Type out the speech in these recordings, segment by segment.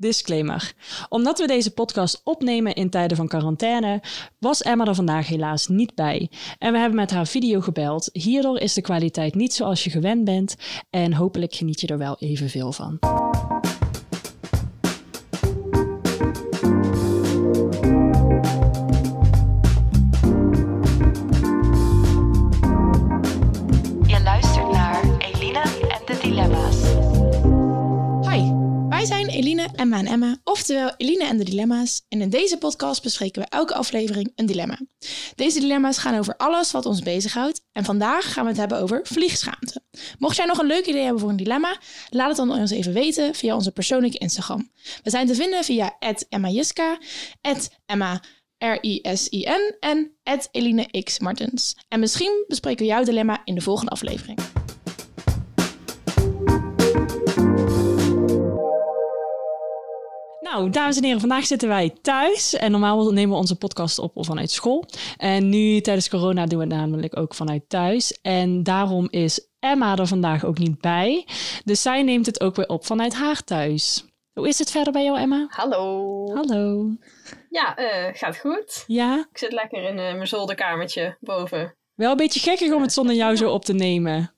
Disclaimer. Omdat we deze podcast opnemen in tijden van quarantaine, was Emma er vandaag helaas niet bij. En we hebben met haar video gebeld. Hierdoor is de kwaliteit niet zoals je gewend bent en hopelijk geniet je er wel evenveel van. Emma en Emma, oftewel Eline en de Dilemma's. En in deze podcast bespreken we elke aflevering een dilemma. Deze dilemma's gaan over alles wat ons bezighoudt. En vandaag gaan we het hebben over vliegschaamte. Mocht jij nog een leuk idee hebben voor een dilemma, laat het dan ons even weten via onze persoonlijke Instagram. We zijn te vinden via @emmajiska, @emma R-I-S-I-N en Eline. En misschien bespreken we jouw dilemma in de volgende aflevering. Nou, dames en heren, vandaag zitten wij thuis. En normaal nemen we onze podcast op vanuit school. En nu tijdens corona doen we het namelijk ook vanuit thuis. En daarom is Emma er vandaag ook niet bij. Dus zij neemt het ook weer op vanuit haar thuis. Hoe is het verder bij jou, Emma? Hallo. Hallo. Ja, eh, gaat goed. Ja, Ik zit lekker in eh, mijn zolderkamertje boven. wel een beetje gekkig om het zonder jou zo op te nemen.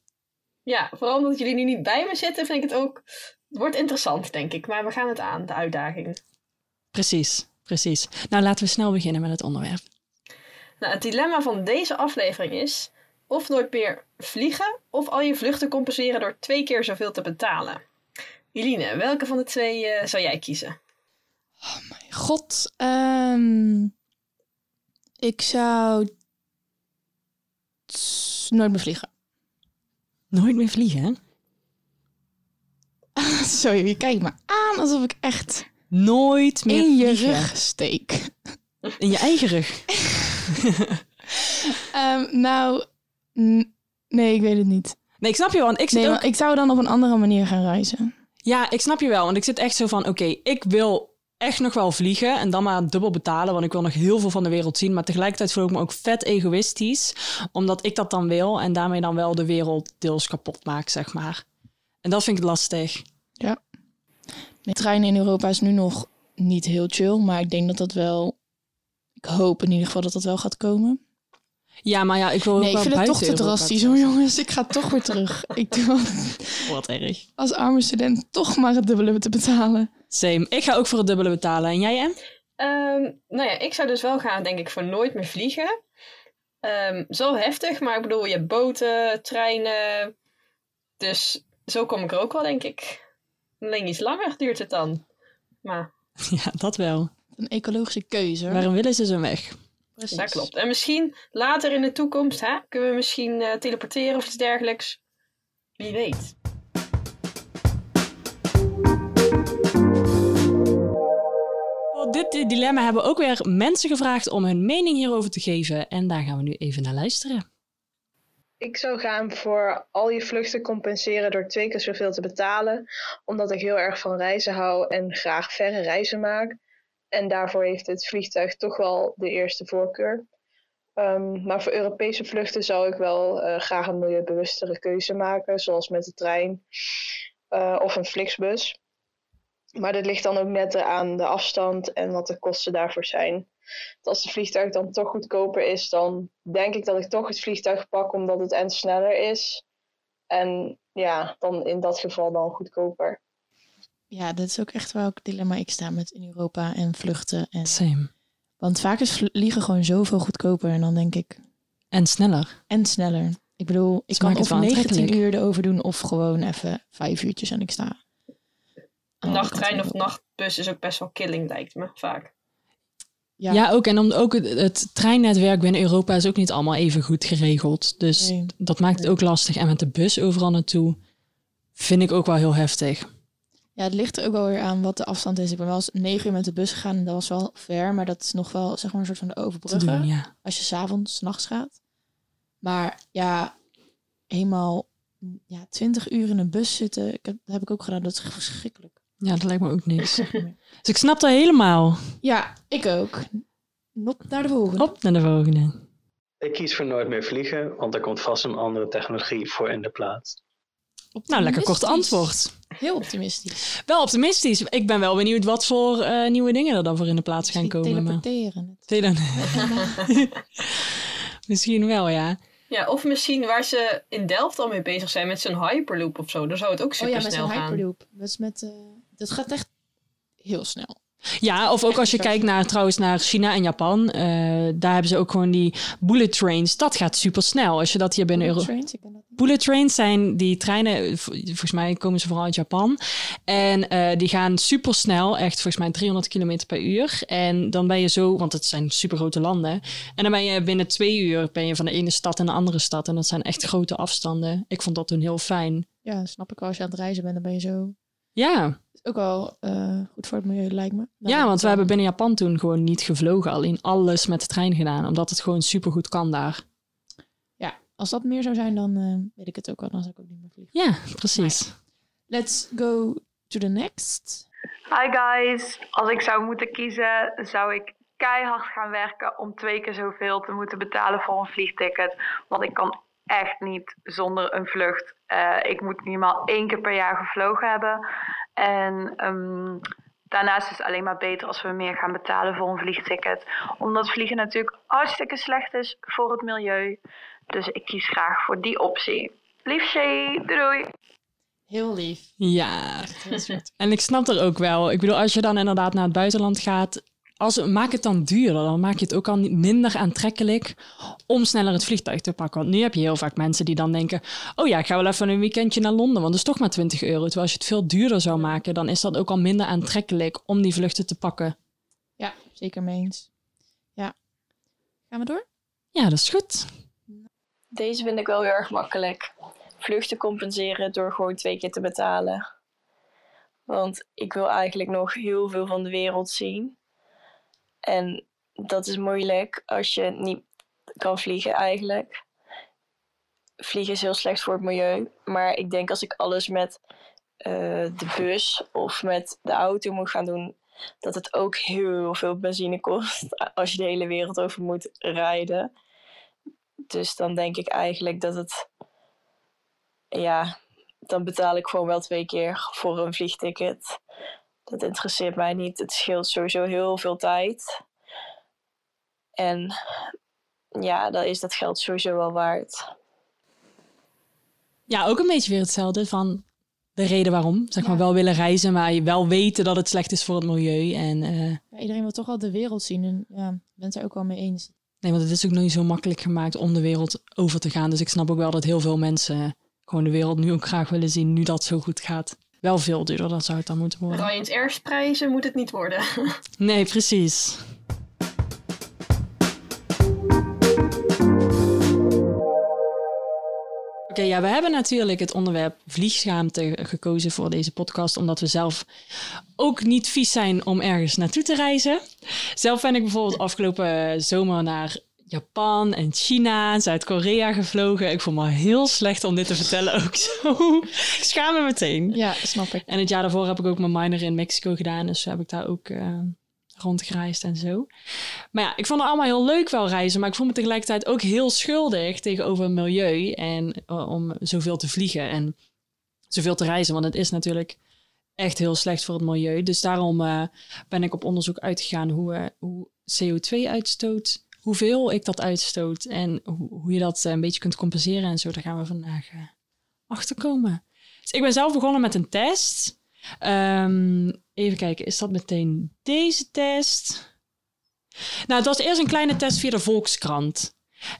Ja, vooral omdat jullie nu niet bij me zitten, vind ik het ook... Het wordt interessant, denk ik. Maar we gaan het aan, de uitdaging. Precies, precies. Nou, laten we snel beginnen met het onderwerp. Nou, het dilemma van deze aflevering is... Of nooit meer vliegen, of al je vluchten compenseren door twee keer zoveel te betalen. Eline, welke van de twee eh, zou jij kiezen? God, ehm, ik zou nooit meer vliegen. Nooit meer vliegen, Sorry, je kijkt me aan alsof ik echt Nooit meer in je vliegen. rug steek. In je eigen rug. Ehm, nou, nee, ik weet het niet. Nee, ik snap je wel. Want ik zit Nee, ook want ik zou dan op een andere manier gaan reizen. Ja, ik snap je wel. Want ik zit echt zo van, oké, ik wil echt nog wel vliegen en dan maar dubbel betalen, want ik wil nog heel veel van de wereld zien. Maar tegelijkertijd voel ik me ook vet egoïstisch, omdat ik dat dan wil en daarmee dan wel de wereld deels kapot maak, zeg maar. En dat vind ik lastig. De trein in Europa is nu nog niet heel chill, maar ik denk dat dat wel... Ik hoop in ieder geval dat dat wel gaat komen. Ja, maar ja, ik wil ook Nee, ik wel vind het toch te Europa drastisch hoor, jongens. Ik ga toch weer terug. Ik doe Wat erg. als arme student toch maar het dubbele te betalen. Same. Ik ga ook voor het dubbele betalen. En jij, Em? Ehm, nou ja, ik zou dus wel gaan, denk ik, voor nooit meer vliegen. Ehm zo heftig, maar ik bedoel, je hebt boten, treinen. Dus zo kom ik er ook wel, denk ik. Alleen iets langer duurt het dan. Maar Ja, dat wel. Een ecologische keuze. hoor. Waarom willen ze zo weg? Precies. dat klopt. En misschien later in de toekomst hè, kunnen we misschien eh, teleporteren of iets dergelijks. Wie weet. Voor dit dilemma hebben we ook weer mensen gevraagd om hun mening hierover te geven. En daar gaan we nu even naar luisteren. Ik zou gaan voor al je vluchten compenseren door twee keer zoveel te betalen. Omdat ik heel erg van reizen hou en graag verre reizen maak. En daarvoor heeft het vliegtuig toch wel de eerste voorkeur. Ehm, maar voor Europese vluchten zou ik wel eh, graag een milieubewustere keuze maken. Zoals met de trein eh, of een Flixbus. Maar dit ligt dan ook net aan de afstand en wat de kosten daarvoor zijn. Als de vliegtuig dan toch goedkoper is, dan denk ik dat ik toch het vliegtuig pak omdat het en sneller is. En ja, dan in dat geval dan goedkoper. Ja, dat is ook echt welk dilemma ik sta met in Europa en vluchten. En... Same. Want vaak is vliegen gewoon zoveel goedkoper. En dan denk ik, En sneller. en sneller. Ik bedoel, ik Ze kan of wel 19 aantrekkelijk. uur erover doen of gewoon even vijf uurtjes en ik sta. andere Nachttrein of nachtbus is ook best wel killing, lijkt me vaak. Ja, Ja, ook. En om, ook het, het treinnetwerk binnen Europa is ook niet allemaal even goed geregeld. Dus Nee. dat maakt het ook lastig. En met de bus overal naartoe vind ik ook wel heel heftig. Ja, het ligt er ook wel weer aan wat de afstand is. Ik ben wel eens negen uur met de bus gegaan en dat was wel ver. Maar dat is nog wel zeg maar een soort van de overbruggen. doen, ja. Als je s'avonds, nachts gaat. Maar ja, eenmaal ja, 20 uur in een bus zitten, ik heb, dat heb ik ook gedaan. Dat is verschrikkelijk. Ja, dat lijkt me ook niks. Dus ik snap dat helemaal. Ja, ik ook. Not naar de volgende. Op naar de volgende. Ik kies voor nooit meer vliegen, want er komt vast een andere technologie voor in de plaats. Nou, lekker kort antwoord. Heel optimistisch. Wel optimistisch. Ik ben wel benieuwd wat voor eh, nieuwe dingen er dan voor in de plaats gaan komen. Teleporteren. Tele- Misschien wel, ja. Ja, of misschien waar ze in Delft al mee bezig zijn met zo'n Hyperloop of zo. Dan zou het ook Oh super ja, met snel zo'n gaan. Hyperloop. Dat, is met, eh, dat gaat echt heel snel. Ja, of ook als je kijkt naar trouwens naar China en Japan. eh, daar hebben ze ook gewoon die bullet trains. Dat gaat super snel. Als je dat hier binnen. Trains, niet. Bullet trains zijn die treinen, volgens mij komen ze vooral uit Japan. En eh, die gaan super snel, echt volgens mij 300 km per uur. En dan ben je zo, want het zijn super grote landen. En dan ben je binnen twee uur ben je van de ene stad in de andere stad. En dat zijn echt grote afstanden. Ik vond dat toen heel fijn. Ja, snap ik wel. Als je aan het reizen bent, dan ben je zo... Ja, Is ook wel eh, goed voor het milieu, lijkt me. Dan ja want we hebben binnen Japan toen gewoon niet gevlogen. Alleen alles met de trein gedaan. Omdat het gewoon super goed kan daar. Ja, als dat meer zou zijn, dan eh, weet ik het ook wel. Dan zou ik ook niet meer vliegen. Ja, precies. Let's go to the next. Hi guys, als ik zou moeten kiezen, zou ik keihard gaan werken om twee keer zoveel te moeten betalen voor een vliegticket. Want ik kan echt niet zonder een vlucht. Eh, ik moet minimaal één keer per jaar gevlogen hebben. En ehm, daarnaast is het alleen maar beter als we meer gaan betalen voor een vliegticket. Omdat vliegen natuurlijk hartstikke slecht is voor het milieu. Dus ik kies graag voor die optie. Lief Shay, doei doei! Heel lief. Ja. En ik snap er ook wel. Ik bedoel, als je dan inderdaad naar het buitenland gaat, als, maak het dan duurder. Dan maak je het ook al niet minder aantrekkelijk om sneller het vliegtuig te pakken. Want nu heb je heel vaak mensen die dan denken: Oh ja, ik ga wel even een weekendje naar Londen, want dat is toch maar 20 euro. Terwijl als je het veel duurder zou maken, dan is dat ook al minder aantrekkelijk om die vluchten te pakken. Ja, zeker mee eens. Ja. Gaan we door? Ja, dat is goed. Deze vind ik wel heel erg makkelijk. Vluchten compenseren door gewoon twee keer te betalen. Want ik wil eigenlijk nog heel veel van de wereld zien. En dat is moeilijk als je niet kan vliegen eigenlijk. Vliegen is heel slecht voor het milieu. Maar ik denk als ik alles met eh, de bus of met de auto moet gaan doen, dat het ook heel veel benzine kost als je de hele wereld over moet rijden. Dus dan denk ik eigenlijk dat het. Ja, dan betaal ik gewoon wel twee keer voor een vliegticket. Dat interesseert mij niet. Het scheelt sowieso heel veel tijd. En ja, dan is dat geld sowieso wel waard. Ja, ook een beetje weer hetzelfde van de reden waarom. Zeg maar Ja. wel willen reizen, maar je wel weten dat het slecht is voor het milieu. En eh, Ja, iedereen wil toch al de wereld zien. En ja, ik ben het er ook wel mee eens. Nee, want het is ook nog niet zo makkelijk gemaakt om de wereld over te gaan. Dus ik snap ook wel dat heel veel mensen gewoon de wereld nu ook graag willen zien, nu dat zo goed gaat. Wel veel duurder, dan zou het dan moeten worden. Ryanair's prijzen moet het niet worden. Nee, precies. Oké, ja, we hebben natuurlijk het onderwerp vliegschaamte gekozen voor deze podcast, omdat we zelf ook niet vies zijn om ergens naartoe te reizen. Zelf ben ik bijvoorbeeld afgelopen zomer naar Japan en China, Zuid-Korea gevlogen. Ik voel me heel slecht om dit te vertellen ook zo. Ik schaam me meteen. Ja, snap ik. En het jaar daarvoor heb ik ook mijn minor in Mexico gedaan. Dus heb ik daar ook eh, rondgereisd en zo. Maar ja, ik vond het allemaal heel leuk wel reizen. Maar ik voel me tegelijkertijd ook heel schuldig tegenover het milieu. En eh, om zoveel te vliegen en zoveel te reizen. Want het is natuurlijk echt heel slecht voor het milieu. Dus daarom eh, ben ik op onderzoek uitgegaan hoe, hoe CO2-uitstoot... Hoeveel ik dat uitstoot en hoe, hoe je dat eh, een beetje kunt compenseren en zo. Daar gaan we vandaag eh, achterkomen. Dus ik ben zelf begonnen met een test. Ehm, even kijken, is dat meteen deze test? Nou, het was eerst een kleine test via de Volkskrant.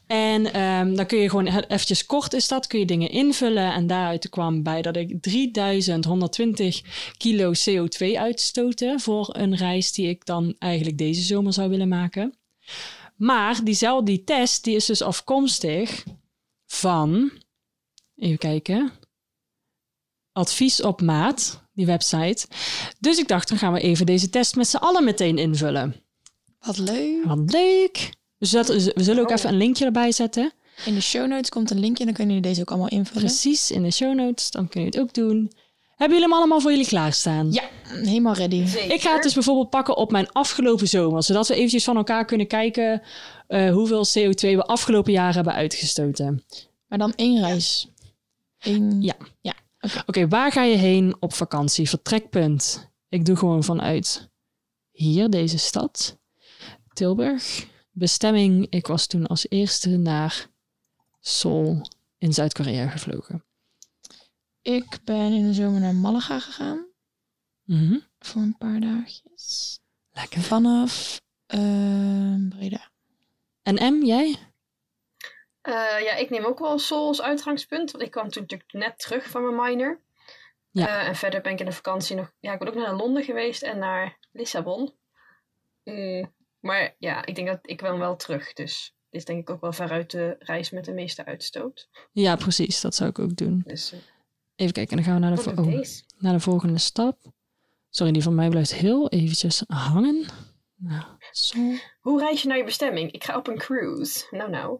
En ehm, dan kun je gewoon eventjes kort is dat, kun je dingen invullen. En daaruit kwam bij dat ik 3120 kilo CO2 uitstoten voor een reis die ik dan eigenlijk deze zomer zou willen maken. Maar diezelfde die test, die is dus afkomstig van, even kijken, advies op maat, die website. Dus ik dacht, dan gaan we even deze test met z'n allen meteen invullen. Wat leuk. Wat leuk! Dus dat, we zullen ook even een linkje erbij zetten. In de show notes komt een linkje. Dan kunnen jullie deze ook allemaal invullen. Precies, in de show notes. Dan kun je het ook doen. Hebben jullie hem allemaal voor jullie klaarstaan? Ja, helemaal ready. Zeker. Ik ga het dus bijvoorbeeld pakken op mijn afgelopen zomer. Zodat we eventjes van elkaar kunnen kijken eh, hoeveel CO2 we afgelopen jaar hebben uitgestoten. Maar dan één reis. Eén... Ja. Ja. Oké, waar ga je heen op vakantie? Vertrekpunt. Ik doe gewoon vanuit hier, deze stad. Tilburg. Bestemming, ik was toen als eerste naar Seoul in Zuid-Korea gevlogen. Ik ben in de zomer naar Malaga gegaan. Mhm. Voor een paar dagjes. Lekker. Vanaf eh, Breda. En M, jij? Eh, ja, ik neem ook wel Seoul als uitgangspunt. Want ik kwam toen natuurlijk net terug van mijn minor. Ja. Eh, en verder ben ik in de vakantie nog... Ja, ik ben ook naar Londen geweest en naar Lissabon. Mm, maar ja, ik denk dat ik wel wel terug. Dus dit is denk ik ook wel veruit de reis met de meeste uitstoot. Ja, precies. Dat zou ik ook doen. Dus eh, Even kijken, dan gaan we naar de, oh, deze. naar de volgende stap. Sorry, die van mij blijft heel eventjes hangen. Nou, zo. Hoe reis je naar je bestemming? Ik ga op een cruise. Nou, nou.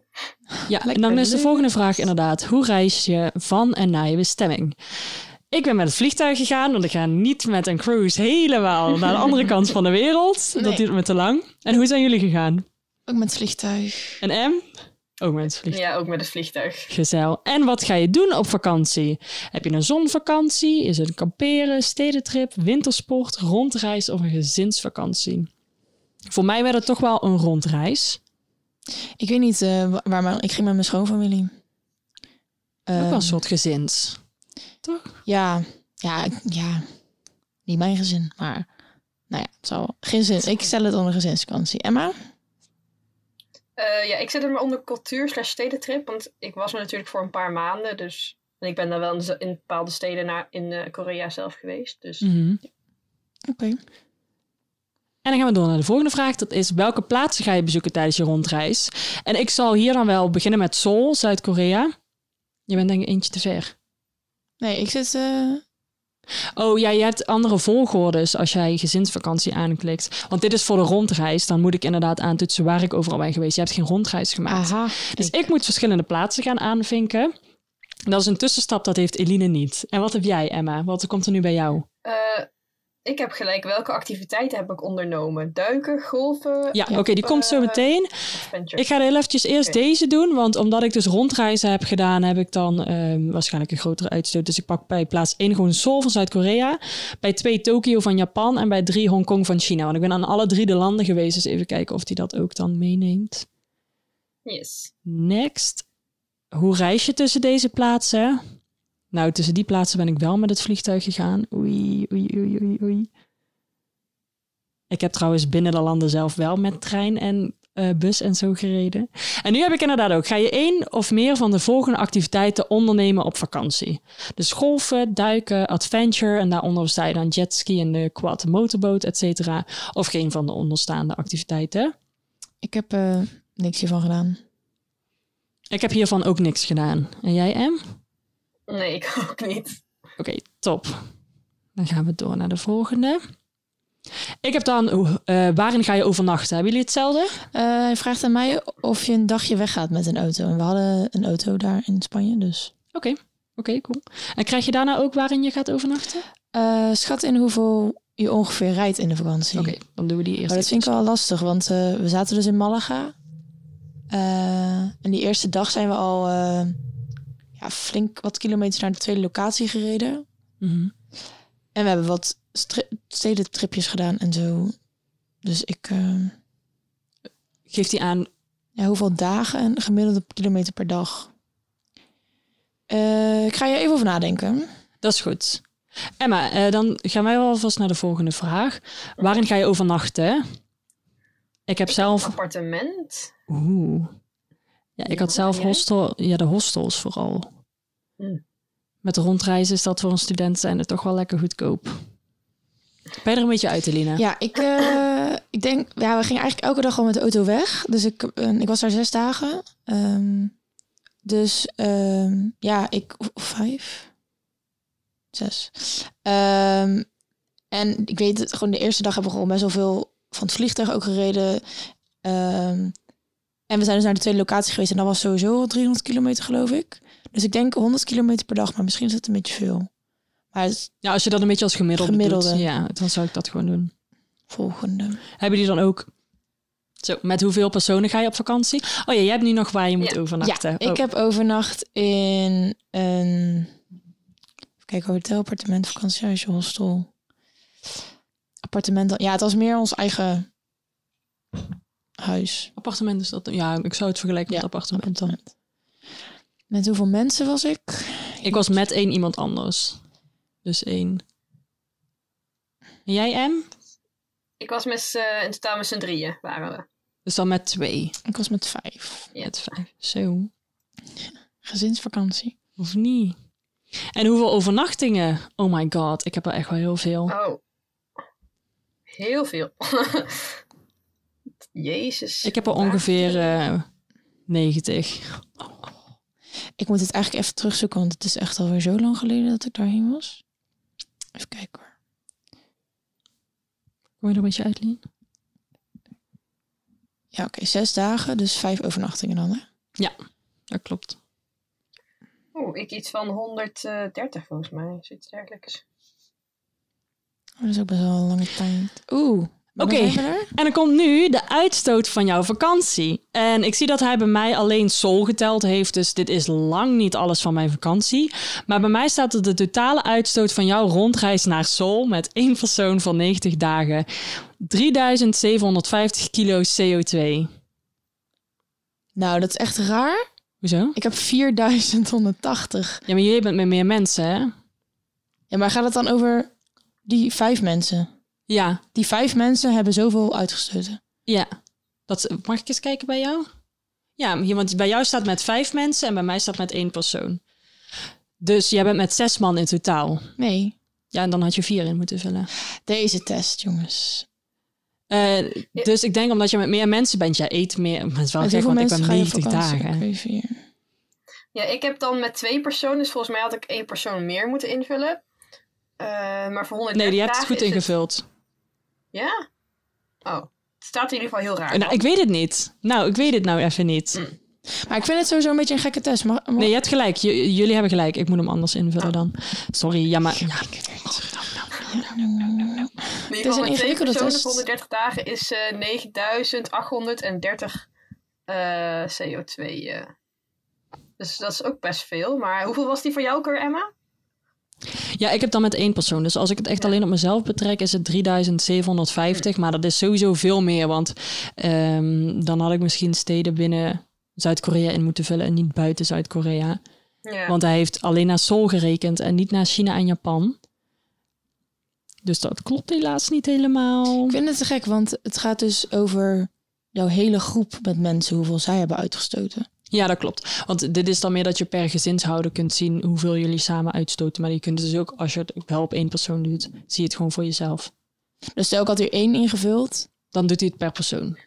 Ja, en dan is de volgende vraag inderdaad. Hoe reis je van en naar je bestemming? Ik ben met het vliegtuig gegaan, want ik ga niet met een cruise helemaal naar de andere kant van de wereld. Dat duurt me te lang. En hoe zijn jullie gegaan? Ook met vliegtuig. En M? Ook met het vliegtuig. Ja, ook met het vliegtuig. Gezel. En wat ga je doen op vakantie? Heb je een zonvakantie? Is het een kamperen, stedentrip, wintersport, rondreis of een gezinsvakantie? Voor mij werd het toch wel een rondreis. Ik weet niet eh, wa- waar mijn... Ik ging met mijn schoonfamilie. Ook wel Ehm, een soort gezins. Toch? Ja, ja, ja. Niet mijn gezin, maar... Nou ja, het zal gezin. Ik stel het onder gezinsvakantie. Emma? Eh, ja, ik zet hem onder cultuur slash stedentrip. Want ik was er natuurlijk voor een paar maanden. Dus en ik ben dan wel in bepaalde steden naar, in eh, Korea zelf geweest. Dus Mhm. Oké. En dan gaan we door naar de volgende vraag. Dat is welke plaatsen ga je bezoeken tijdens je rondreis? En ik zal hier dan wel beginnen met Seoul, Zuid-Korea. Je bent denk ik eentje te ver. Nee, ik zit... eh, Oh ja, je hebt andere volgordes als jij gezinsvakantie aanklikt. Want dit is voor de rondreis. Dan moet ik inderdaad aantoetsen waar ik overal ben geweest. Je hebt geen rondreis gemaakt. aha. Dus ik moet verschillende plaatsen gaan aanvinken. Dat is een tussenstap, dat heeft Eline niet. En wat heb jij, Emma? Wat komt er nu bij jou? eh, ik heb gelijk welke activiteiten heb ik ondernomen? Duiken, golven, Ja, oké, die komt zo meteen. Ik ga heel eventjes eerst deze doen, want omdat ik dus rondreizen heb gedaan, heb ik dan ehm, waarschijnlijk een grotere uitstoot. Dus ik pak bij plaats 1 gewoon Seoul van Zuid-Korea, bij 2 Tokio van Japan en bij 3 Hongkong van China. Want ik ben aan alle drie de landen geweest, dus even kijken of die dat ook dan meeneemt. Yes. Next. Hoe reis je tussen deze plaatsen? Nou, tussen die plaatsen ben ik wel met het vliegtuig gegaan. Oei, oei, oei, oei, oei. Ik heb trouwens binnen de landen zelf wel met trein en eh, bus en zo gereden. En nu heb ik inderdaad ook. Ga je één of meer van de volgende activiteiten ondernemen op vakantie? Dus golfen, duiken, adventure en daaronder sta je dan jetski en de quad motorboot, et cetera. Of geen van de onderstaande activiteiten. Ik heb eh, niks hiervan gedaan. Ik heb hiervan ook niks gedaan. En jij, Em? Nee, ik ook niet. Oké, top. Dan gaan we door naar de volgende. Ik heb dan, eh, waarin ga je overnachten? Hebben jullie hetzelfde? Eh, hij vraagt aan mij of je een dagje weggaat met een auto. En we hadden een auto daar in Spanje, dus... Oké, oké, cool. En krijg je daarna ook waarin je gaat overnachten? Eh, schat in hoeveel je ongeveer rijdt in de vakantie. Oké, dan doen we die eerst. Maar dat vind ik wel lastig, want eh, we zaten dus in Malaga. Eh, en die eerste dag zijn we al eh, ja, flink wat kilometers naar de tweede locatie gereden. Mhm. En we hebben wat stedentripjes gedaan en zo. Dus ik... eh, Geeft die aan. ja, hoeveel dagen en gemiddelde kilometer per dag? Eh, ik ga je even over nadenken. Dat is goed. Emma, eh, dan gaan wij wel alvast naar de volgende vraag. Waarin ga je overnachten? Ik heb zelf... Appartement. Oeh. Ja, ik had zelf hostel... Ja, de hostels vooral. Met rondreizen is dat voor een student zijn het toch wel lekker goedkoop. Ben je er een beetje uit, Eline? Ja, ik, eh, ik denk... Ja, we gingen eigenlijk elke dag al met de auto weg. Dus ik, eh, ik was daar zes dagen. Ehm, dus ehm, ja, ik... Vijf? Zes. Ehm, en ik weet het, gewoon de eerste dag hebben we gewoon best wel veel van het vliegtuig ook gereden. En we zijn dus naar de tweede locatie geweest. En dat was sowieso al 300 kilometer, geloof ik. Dus ik denk 100 kilometer per dag. Maar misschien is het een beetje veel. Maar het Ja, als je dat een beetje als gemiddelde, Gemiddelde. doet, ja, dan zou ik dat gewoon doen. volgende. Hebben jullie dan ook... Zo, met hoeveel personen ga je op vakantie? Oh ja, jij hebt nu nog waar je moet Ja. overnachten. Ja, ik Oh, heb overnacht in een... Kijk, hotel, appartement, vakantiehuisje, hostel. Appartement. dan- Ja, het was meer ons eigen huis. Appartement is dat... Ja, ik zou het vergelijken Ja, met appartement dan. Met hoeveel mensen was ik? Ik was met één iemand anders. Dus één. En jij, M? Ik was met z'n- in totaal met z'n drieën waren we. Dus dan met twee. Ik was met vijf. Ja. Met vijf. Zo. Gezinsvakantie. Of niet? En hoeveel overnachtingen? Oh my god, ik heb er echt wel heel veel. Oh. Heel veel. Jezus. Ik heb er ongeveer eh 90. Ik moet het eigenlijk even terugzoeken, want het is echt alweer zo lang geleden dat ik daarheen was. Even kijken hoor. Kom je er een beetje uit, Lien? Ja, oké. Zes dagen, dus vijf overnachtingen dan, hè? Dat klopt. Oeh, ik iets van 130 volgens mij. Zoiets dergelijks. Oh, dat is ook best wel een lange tijd. Oeh. Oké. er. En dan komt nu de uitstoot van jouw vakantie. En ik zie dat hij bij mij alleen Sol geteld heeft, dus dit is lang niet alles van mijn vakantie. Maar bij mij staat er de totale uitstoot van jouw rondreis naar Sol met één persoon van 90 dagen. 3750 kilo CO2. Nou, dat is echt raar. Hoezo? Ik heb 4180. Ja, maar jullie bent met meer mensen, hè? Ja, maar gaat het dan over die vijf mensen? Ja, Die vijf mensen hebben zoveel uitgestoten. ja. Dat, mag ik eens kijken bij jou? Ja, hier, want bij jou staat met vijf mensen en bij mij staat met één persoon. Dus jij bent met zes man in totaal. Nee, Ja, en dan had je vier in moeten vullen. deze test, jongens. Eh, Dus ik denk omdat je met meer mensen bent, jij eet meer. Maar het is wel Met gek, hoeveel want ik ben ga je op 90 vakantie? dagen. Ja, ik heb dan met twee personen, dus volgens mij had ik één persoon meer moeten invullen. Eh, maar voor 130 Nee, die hebt het goed ingevuld. Ja? Oh, het staat in ieder geval heel raar. Nou, ik weet het niet. Nou, ik weet het nou even niet. Mm. Maar ik vind het sowieso een beetje een gekke test. Mag, mag- Nee, je hebt gelijk. J- jullie hebben gelijk. Ik moet hem anders invullen dan. Sorry, ja, maar... Ja. Het is een ingewikkelde test. voor 130 dagen is eh 9830 eh, CO2. eh. Dus dat is ook best veel. Maar hoeveel was die voor jou, Cor, Emma? Ja, ik heb dan met één persoon. Dus als ik het echt alleen op mezelf betrek, is het 3750. Maar dat is sowieso veel meer. Want ehm, dan had ik misschien steden binnen Zuid-Korea in moeten vullen en niet buiten Zuid-Korea. Ja. Want hij heeft alleen naar Seoul gerekend en niet naar China en Japan. Dus dat klopt helaas niet helemaal. Ik vind het te gek, want het gaat dus over jouw hele groep met mensen, hoeveel zij hebben uitgestoten. Ja, dat klopt. Want dit is dan meer dat je per gezinshouder kunt zien hoeveel jullie samen uitstoten. Maar je kunt dus ook, als je het wel op één persoon doet, zie je het gewoon voor jezelf. Dus stel ik had hier één ingevuld. Dan doet hij het per persoon.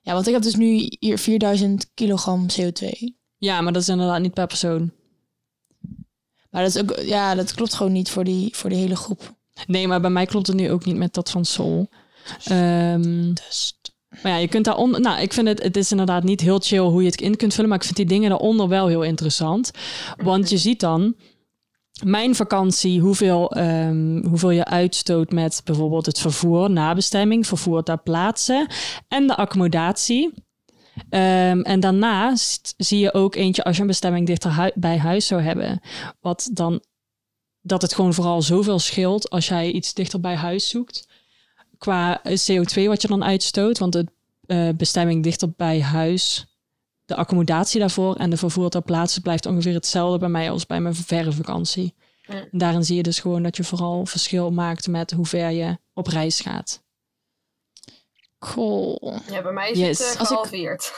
Ja, want ik heb dus nu hier 4000 kilogram CO2. Ja, maar dat is inderdaad niet per persoon. Maar dat is ook, ja, dat klopt gewoon niet voor die, voor die hele groep. Nee, maar bij mij klopt het nu ook niet met dat van Sol. Ehm, Dus maar ja, je kunt daaronder... Nou, ik vind het... Het is inderdaad niet heel chill hoe je het in kunt vullen. Maar ik vind die dingen daaronder wel heel interessant. Want je ziet dan... Mijn vakantie, hoeveel, ehm, hoeveel je uitstoot met bijvoorbeeld het vervoer, nabestemming, vervoer ter plaatse en de accommodatie. Ehm, en daarnaast zie je ook eentje als je een bestemming dichter bij huis zou hebben. Wat dan dat het gewoon vooral zoveel scheelt als jij iets dichter bij huis zoekt. Qua eh, CO2 wat je dan uitstoot. Want de eh, bestemming dichter bij huis, de accommodatie daarvoor en de vervoer ter plaatse blijft ongeveer hetzelfde bij mij als bij mijn verre vakantie. En daarin zie je dus gewoon dat je vooral verschil maakt met hoe ver je op reis gaat. cool. Ja, bij mij is Yes. het uh, ik- gehalveerd.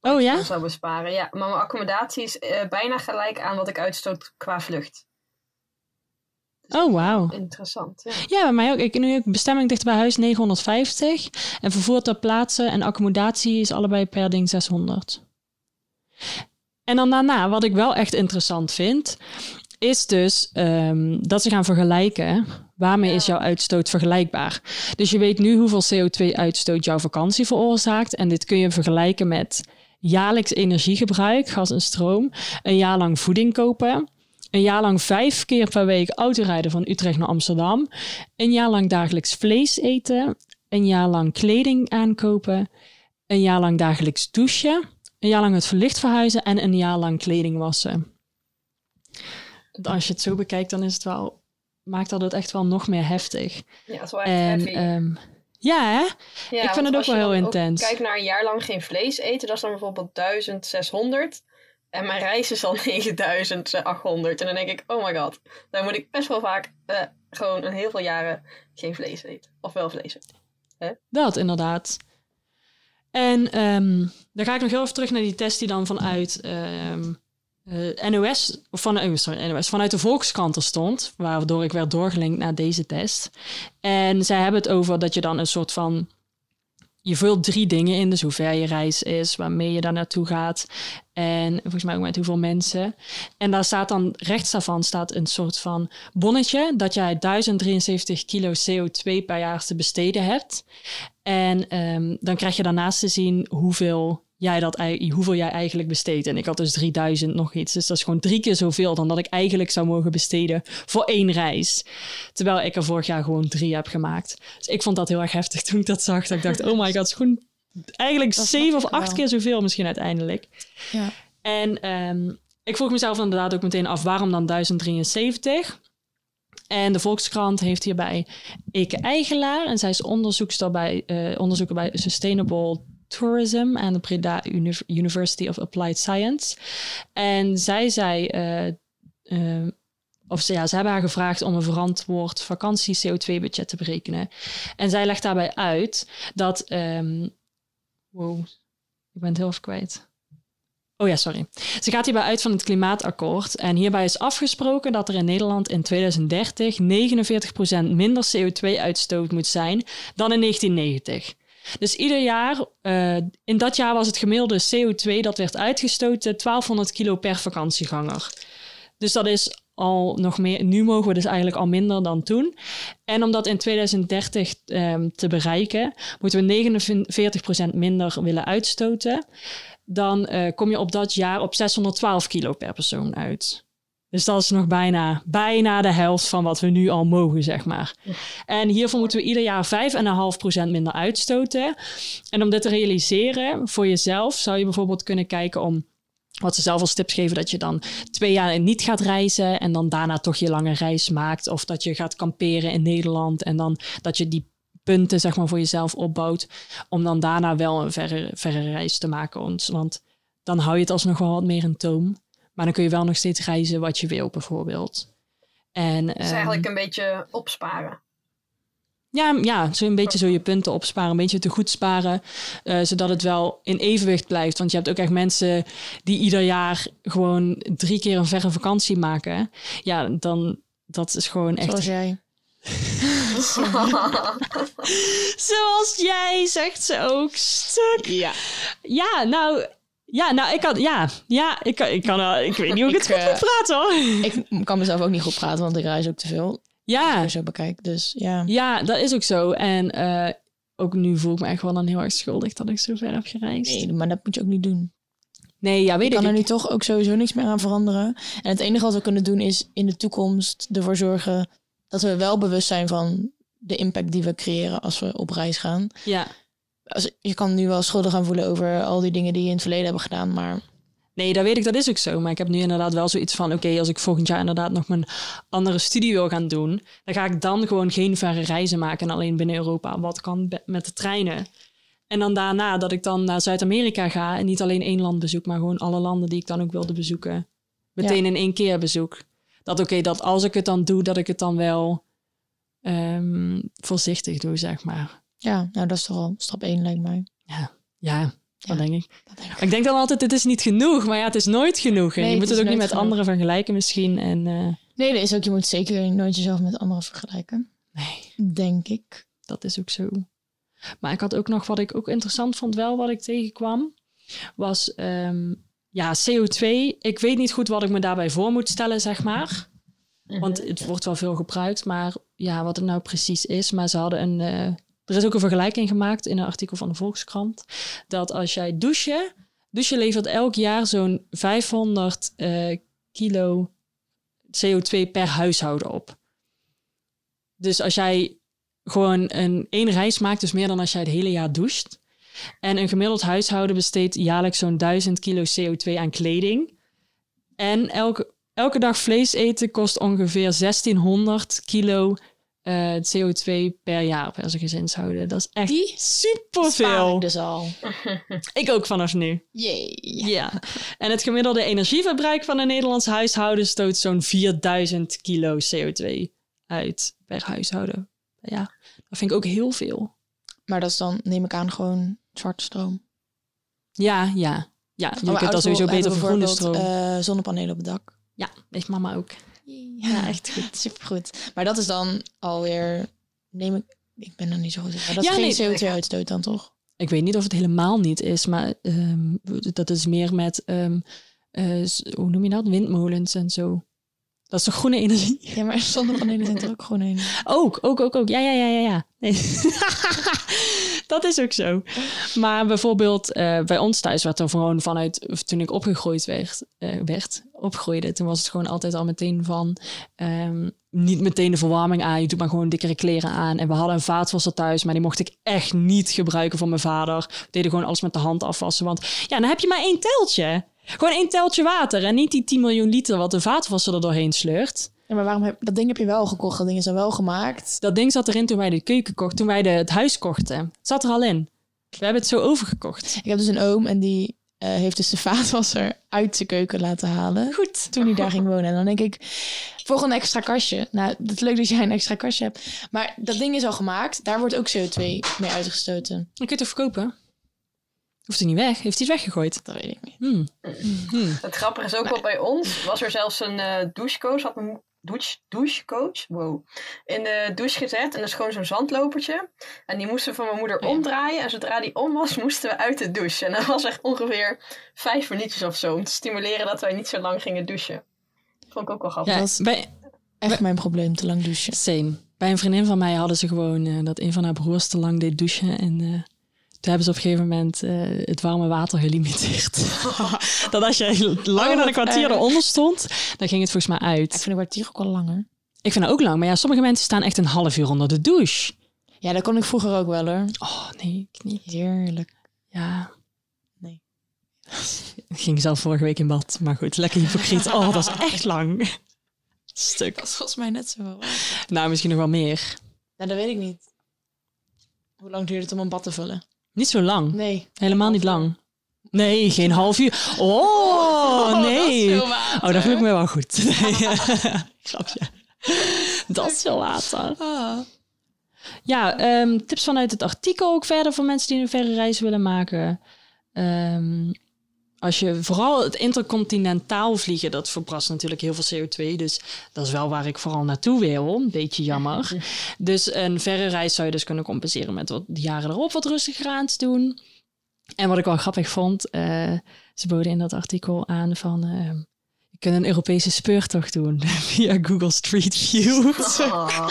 Oh ja? Dat zou besparen. Ja, maar mijn accommodatie is eh, bijna gelijk aan wat ik uitstoot qua vlucht. Oh wauw. Interessant. Ja. Ja, bij mij ook. Ik nu bestemming dichter bij huis 950 en vervoer ter plaatse en accommodatie is allebei per ding 600. En dan daarna, wat ik wel echt interessant vind, is dus ehm, dat ze gaan vergelijken. Waarmee is jouw uitstoot vergelijkbaar? Dus je weet nu hoeveel CO2-uitstoot jouw vakantie veroorzaakt. En dit kun je vergelijken met jaarlijks energiegebruik, gas en stroom, een jaar lang voeding kopen, een jaar lang vijf keer per week autorijden van Utrecht naar Amsterdam, een jaar lang dagelijks vlees eten, een jaar lang kleding aankopen, een jaar lang dagelijks douchen, een jaar lang het verlicht verhuizen en een jaar lang kleding wassen. Als je het zo bekijkt, dan is het wel, maakt dat het echt wel nog meer heftig. Ja, dat is wel echt En heavy. ehm, ja, hè? Ja, ik vind het ook wel heel intens. Kijk naar een jaar lang geen vlees eten, dat is dan bijvoorbeeld 1600. En mijn reis is al 9800. En dan denk ik, oh my god, dan moet ik best wel vaak eh, gewoon een heel veel jaren geen vlees eten. Of wel vlees eten. Dat inderdaad. En ehm, dan ga ik nog heel even terug naar die test die dan vanuit ehm, eh, NOS, of van, oh, sorry, NOS, vanuit de Volkskrant er stond, waardoor ik werd doorgelinkt naar deze test. En zij hebben het over dat je dan een soort van, je vult drie dingen in, dus hoe ver je reis is, waarmee je daar naartoe gaat en volgens mij ook met hoeveel mensen. En daar staat dan, rechts daarvan staat een soort van bonnetje dat jij 1073 kilo CO2 per jaar te besteden hebt. En ehm, dan krijg je daarnaast te zien hoeveel jij, dat, hoeveel jij eigenlijk besteedt. En ik had dus 3000 nog iets. Dus dat is gewoon drie keer zoveel dan dat ik eigenlijk zou mogen besteden voor één reis. Terwijl ik er vorig jaar gewoon drie heb gemaakt. Dus ik vond dat heel erg heftig toen ik dat zag. Dat ik dacht, oh my god, het is gewoon eigenlijk zeven of ik acht wel. keer zoveel misschien uiteindelijk. Ja. En ehm, ik vroeg mezelf inderdaad ook meteen af, waarom dan 1073? En de Volkskrant heeft hierbij Eke Eigelaar. En zij is onderzoekster bij, onderzoeker bij Sustainable Tourism aan de Breda Uni- University of Applied Science. En zij zei, eh, eh, of ze, ja, ze hebben haar gevraagd om een verantwoord vakantie CO2-budget te berekenen. En zij legt daarbij uit dat, ehm, wow, ik ben het heel even kwijt. Oh ja, sorry. Ze gaat hierbij uit van het klimaatakkoord. En hierbij is afgesproken dat er in Nederland in 2030 49% minder CO2-uitstoot moet zijn dan in 1990. Dus ieder jaar, eh, in dat jaar was het gemiddelde CO2 dat werd uitgestoten 1200 kilo per vakantieganger. Dus dat is al nog meer. Nu mogen we dus eigenlijk al minder dan toen. En om dat in 2030 ehm, te bereiken, moeten we 49% minder willen uitstoten. Dan eh, kom je op dat jaar op 612 kilo per persoon uit. Dus dat is nog bijna, bijna de helft van wat we nu al mogen, zeg maar. En hiervoor moeten we ieder jaar 5,5% minder uitstoten. En om dit te realiseren voor jezelf, zou je bijvoorbeeld kunnen kijken om wat ze zelf als tips geven, dat je dan twee jaar niet gaat reizen en dan daarna toch je lange reis maakt. Of dat je gaat kamperen in Nederland en dan dat je die punten zeg maar voor jezelf opbouwt. Om dan daarna wel een verre, verre reis te maken. Want- Want dan hou je het alsnog wel wat meer in toom. Maar dan kun je wel nog steeds reizen wat je wil bijvoorbeeld. En, Dus eigenlijk een beetje opsparen. ja, ja, zo een beetje zo je punten opsparen, een beetje te goed sparen, eh, zodat het wel in evenwicht blijft. Want je hebt ook echt mensen die ieder jaar gewoon drie keer een verre vakantie maken. Ja, dan dat is gewoon echt. Zoals jij. Zoals jij, zegt ze ook. Stuk. Ja. Ja, nou. Ja, nou, ik kan. Ja, ja ik, kan, ik, kan, wel- ik weet niet hoe ik, Ik, het goed eh, moet praten hoor. Ik kan mezelf ook niet goed praten, want ik reis ook te veel. Ja, zo bekijkt. Dus ja. ja, dat is ook zo. En eh, ook nu voel ik me echt wel dan heel erg schuldig dat ik zo ver heb gereisd. Nee, maar dat moet je ook niet doen. Nee, ja, weet Ik ik. kan er nu toch ook sowieso niks meer aan veranderen. En het enige wat we kunnen doen is in de toekomst ervoor zorgen dat we wel bewust zijn van de impact die we creëren als we op reis gaan. Ja. Als, je kan nu wel schuldig gaan voelen over al die dingen die je in het verleden hebben gedaan, maar Nee, dat weet ik, dat is ook zo. Maar ik heb nu inderdaad wel zoiets van: oké, als ik volgend jaar inderdaad nog mijn andere studie wil gaan doen, dan ga ik dan gewoon geen verre reizen maken en alleen binnen Europa. Wat kan met de treinen? En dan daarna dat ik dan naar Zuid-Amerika ga en niet alleen één land bezoek, maar gewoon alle landen die ik dan ook wilde bezoeken. Meteen in één keer bezoek. Dat oké, dat als ik het dan doe, dat ik het dan wel ehm, voorzichtig doe, zeg maar. Ja, nou dat is toch al stap 1 lijkt mij. Ja, Ja. dat denk ik. Dat denk ik. Denk dan altijd, het is niet genoeg. Maar ja, het is nooit genoeg. En Nee, je moet het ook niet met genoeg. anderen vergelijken misschien. En eh, Nee, dat is ook, je moet zeker nooit jezelf met anderen vergelijken. nee, Denk ik. dat is ook zo. Maar ik had ook nog wat ik ook interessant vond, wel wat ik tegenkwam, was ehm, ja, CO2. Ik weet niet goed wat ik me daarbij voor moet stellen, zeg maar. Want het wordt wel veel gebruikt, maar ja, wat het nou precies is. Maar ze hadden een. eh, er is ook een vergelijking gemaakt in een artikel van de Volkskrant. Dat als jij douchen. Douchen levert elk jaar zo'n 500 eh, kilo CO2 per huishouden op. Dus als jij gewoon een één reis maakt, dus meer dan als jij het hele jaar doucht. En een gemiddeld huishouden besteedt jaarlijks zo'n 1000 kilo CO2 aan kleding. En elk elke dag vlees eten kost ongeveer 1600 kilo eh, CO2 per jaar per zijn gezinshouden. Dat is echt Die superveel. ik dus al. Ik ook vanaf nu. Jee. Ja. En het gemiddelde energieverbruik van een Nederlands huishouden stoot zo'n 4000 kilo CO2 uit per huishouden. Ja, dat vind ik ook heel veel. Maar dat is dan, neem ik aan, gewoon zwarte stroom. Ja, ja. Ja, je Mijn kunt dat sowieso beter voor groene stroom. eh, zonnepanelen op het dak. Ja, heeft mama ook. Ja, echt goed. Supergoed. Maar dat is dan alweer, neem ik, ik ben er niet zo goed in. Maar dat Ja, is nee. geen CO2-uitstoot dan toch? Ik weet niet of het helemaal niet is, maar ehm, dat is meer met, s- hoe noem je dat? Windmolens en zo. Dat is toch groene energie? Ja, maar zonnepanelen zijn toch ook gewoon een. Ook, ook, ook, ook. Ja, ja, ja, ja, ja. Nee. dat is ook zo. Maar bijvoorbeeld eh, bij ons thuis werd er gewoon vanuit, toen ik opgegroeid werd, eh, werd, opgroeide, toen was het gewoon altijd al meteen van, ehm, niet meteen de verwarming aan, je doet maar gewoon dikkere kleren aan. En we hadden een vaatwasser thuis, maar die mocht ik echt niet gebruiken van mijn vader. We deden gewoon alles met de hand afwassen, want ja, dan heb je maar één teltje. Gewoon één teltje water en niet die 10 miljoen liter wat de vaatwasser er doorheen sleurt. Ja, maar waarom heb, dat ding heb je wel gekocht, dat ding is dan wel gemaakt. Dat ding zat erin toen wij de keuken kochten, toen wij de, het huis kochten. Het zat er al in. We hebben het zo overgekocht. Ik heb dus een oom en die eh, heeft dus de vaatwasser uit zijn keuken laten halen. Goed. Toen hij daar ging wonen. En dan denk ik, voor een extra kastje. Nou, het is leuk dat jij een extra kastje hebt. Maar dat ding is al gemaakt. Daar wordt ook CO2 mee uitgestoten. Dan kun je het toch verkopen? Hoeft hij niet weg? Heeft hij het weggegooid? Dat weet ik niet. Hmm. Het grappige is ook wel bij ons, was er zelfs een eh douchecoach, had een douche, douchecoach, wow, in de douche gezet. En dat is gewoon zo'n zandlopertje. En die moesten we van mijn moeder omdraaien. En zodra die om was, moesten we uit de douche. En dat was echt ongeveer vijf minuutjes of zo, om te stimuleren dat wij niet zo lang gingen douchen. Vond ik ook wel grappig. Ja, Dat is- bij, Echt mijn probleem, te lang douchen. same. Bij een vriendin van mij hadden ze gewoon eh, dat een van haar broers te lang deed douchen. En eh, toen hebben ze op een gegeven moment eh, het warme water gelimiteerd. dat als je langer Oh, dan een wat kwartier erg. eronder stond, dan ging het volgens mij Ik uit. vind een kwartier ook wel langer. Ik vind dat ook lang. Maar ja, sommige mensen staan echt een half uur onder de douche. Ja, dat kon ik vroeger ook wel hoor. Oh, nee, ik niet. Heerlijk. Ja. Nee. Ik ging zelf vorige week in bad. Maar goed, lekker hypocriet. Oh, dat was echt lang. Stuk. Dat is volgens mij net zo. Nou, misschien nog wel meer. Nou, dat weet ik niet. Hoe lang duurt het om een bad te vullen? Niet zo lang. Nee. Helemaal niet lang. Nee, geen half uur. Oh, nee. Oh, dat voel ik me wel goed. Nee. Grapje. Dat is veel water. Ah. Ja, ehm, tips vanuit het artikel ook verder voor mensen die een verre reis willen maken. Ehm, als je vooral het intercontinentaal vliegen, dat verbrast natuurlijk heel veel CO2. Dus dat is wel waar ik vooral naartoe wil. Een beetje jammer. Dus een verre reis zou je dus kunnen compenseren met wat de jaren erop wat rustiger aan te doen. En wat ik wel grappig vond, eh, ze boden in dat artikel aan van... ehm, je kunt een Europese speurtocht doen via Google Street View. Oh.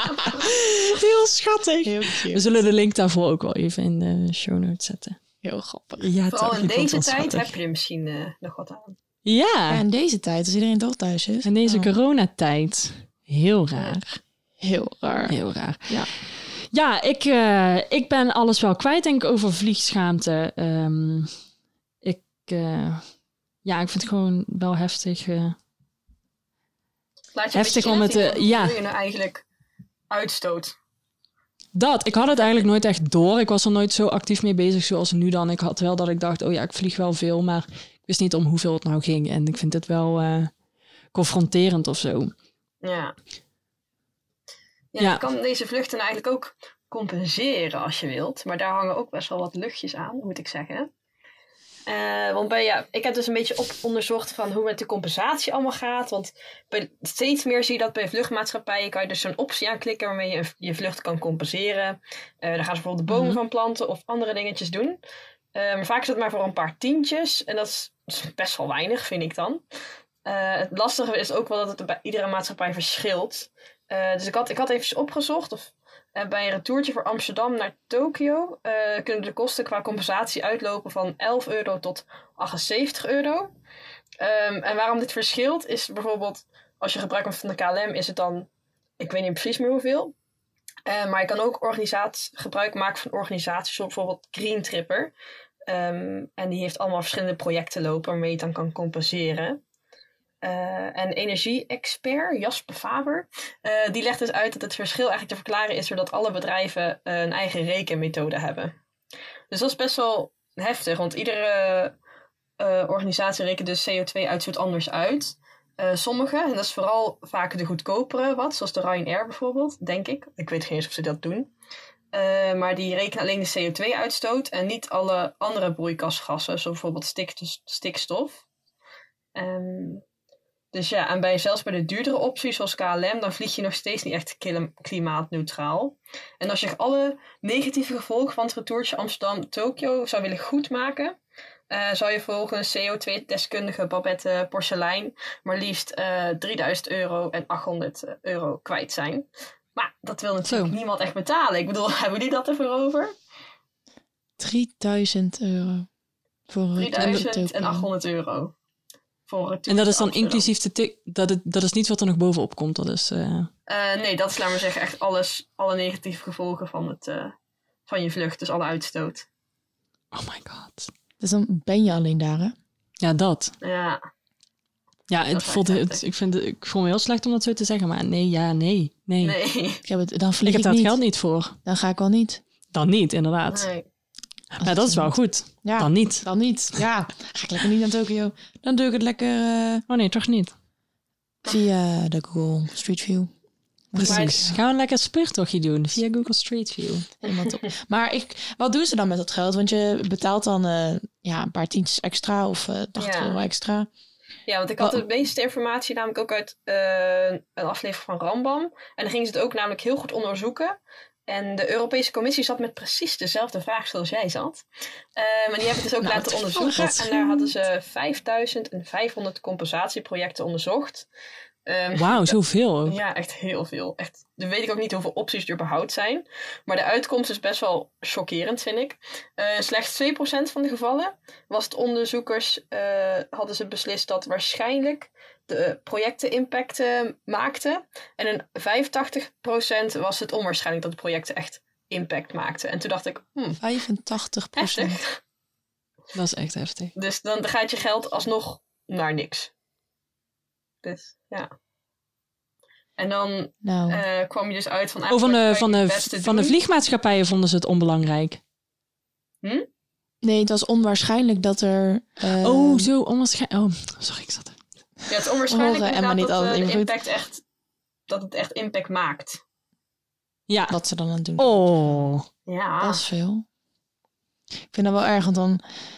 Heel schattig. Heel We zullen de link daarvoor ook wel even in de show notes zetten. Heel grappig. Ja, Vooral in deze tijd heb je er misschien eh, nog wat aan. Ja, Ja, in deze tijd, als iedereen toch thuis is. in deze Oh, coronatijd. Heel raar. Heel raar. Heel raar. Ja. Ja, ik, eh, ik ben alles wel kwijt, denk ik, over vliegschaamte. Ehm, ik, eh, ja, ik vind het gewoon wel heftig. eh. Laat je Heftig een om beetje het, ja. hoe je nou eigenlijk uitstoot. Dat, ik had het eigenlijk nooit echt door. Ik was er nooit zo actief mee bezig zoals nu dan. Ik had wel dat ik dacht, oh ja, ik vlieg wel veel, maar ik wist niet om hoeveel het nou ging. En ik vind het wel eh, confronterend of zo. Ja. Ja, Ja. je kan deze vluchten eigenlijk ook compenseren als je wilt. Maar daar hangen ook best wel wat luchtjes aan, moet ik zeggen. Eh, want bij, ja, ik heb dus een beetje op onderzocht van hoe met de compensatie allemaal gaat. Want bij, steeds meer zie je dat bij vluchtmaatschappijen kan je dus zo'n optie aanklikken waarmee je je vlucht kan compenseren. Daar gaan ze bijvoorbeeld de bomen Mhm. van planten of andere dingetjes doen. Eh, maar vaak is dat maar voor een paar tientjes. En dat is, dat is best wel weinig, vind ik dan. Het lastige is ook wel dat het bij iedere maatschappij verschilt. Dus ik had, ik had even opgezocht. Of, eh, bij een retourtje voor Amsterdam naar Tokio eh, kunnen de kosten qua compensatie uitlopen van 11 euro tot 78 euro. Ehm, en waarom dit verschilt is bijvoorbeeld als je gebruik maakt van de KLM is het dan, ik weet niet precies meer hoeveel. Eh, maar je kan ook gebruik maken van organisaties zoals bijvoorbeeld Green Tripper. Ehm, en die heeft allemaal verschillende projecten lopen waarmee je het dan kan compenseren. Eh, en energie-expert Jasper Faber, eh, die legt dus uit dat het verschil eigenlijk te verklaren is doordat alle bedrijven eh, een eigen rekenmethode hebben. Dus dat is best wel heftig, want iedere organisatie rekent dus CO2-uitstoot anders uit. Sommige, en dat is vooral vaak de goedkopere wat, zoals de Ryanair bijvoorbeeld, denk ik. Ik weet geen eens of ze dat doen. Maar die rekenen alleen de CO2-uitstoot en niet alle andere broeikasgassen, zoals bijvoorbeeld stik- stikstof. Ehm, dus ja, en bij, zelfs bij de duurdere opties zoals KLM, dan vlieg je nog steeds niet echt klim- klimaatneutraal. En als je alle negatieve gevolgen van het retourtje Amsterdam-Tokio zou willen goedmaken, eh, zou je volgens CO2-deskundige Babette Porcelein maar liefst eh 3000 euro en 800 euro kwijt zijn. Maar dat wil natuurlijk Zo. niemand echt betalen. Ik bedoel, hebben jullie dat ervoor over? 3000 euro. Voor een retour naar 3000 en Tokio. 800 euro. Voor En dat is dan Amsterdam. inclusief de tik. Dat, het, dat is niet wat er nog bovenop komt. Dat is. eh, Eh, nee, dat is, laat maar zeggen, echt alles, alle negatieve gevolgen van, het, eh, van je vlucht. Dus alle uitstoot. Oh my god. Dus dan ben je alleen daar, hè? Ja, dat. Ja, Ja, het voelt, echt het, ik, vind het, ik voel me heel slecht om dat zo te zeggen. Maar nee, ja, nee. Nee. nee. Ik heb het, dan vlieg ik heb ik, daar niet. het geld niet voor. Dan ga ik wel niet. Dan niet, inderdaad. nee. Ja, dat is wel goed. Ja, Dan niet. dan niet. Ja, ga ik lekker niet naar Tokio. Dan doe ik het lekker eh, Oh nee, toch niet. via de Google Street View. Precies. Gaan we een lekker speurtochtje doen via Google Street View. Helemaal top. Maar ik, wat doen ze dan met dat geld? Want je betaalt dan eh, ja, een paar tientjes extra of eh 80 Ja. euro extra. Ja, want ik had de meeste informatie namelijk ook uit eh, een aflevering van Rambam. En dan gingen ze het ook namelijk heel goed onderzoeken. En de Europese Commissie zat met precies dezelfde vraag zoals jij zat. Maar die hebben het dus ook Nou, laten onderzoeken. En daar hadden ze 5500 compensatieprojecten onderzocht. Ehm, Wauw, zoveel ook. Ja, echt heel veel. Echt, dan weet ik ook niet hoeveel opties er überhaupt zijn. Maar de uitkomst is best wel chockerend, vind ik. Eh, slechts 2% van de gevallen was het onderzoekers, eh, hadden ze beslist dat waarschijnlijk de projecten impact maakten. En in 85% was het onwaarschijnlijk dat de projecten echt impact maakten. En toen dacht ik, hmm, 85 procent. heftig. Dat is echt heftig. Dus dan gaat je geld alsnog naar niks. Dus ja. En dan Nou, eh, kwam je dus uit van... Oh, van de, van, de, van de vliegmaatschappijen vonden ze het onbelangrijk. nee, het was onwaarschijnlijk dat er... eh, oh, zo onwaarschijnlijk. Oh, sorry, ik zat er. Ja, het is onwaarschijnlijk Horen Emma inderdaad niet dat, altijd eh, goed? impact echt, dat het echt impact maakt. Ja. Wat ze dan aan het doen. Oh. Ja, Dat is veel. Ik vind dat wel erg, want dan...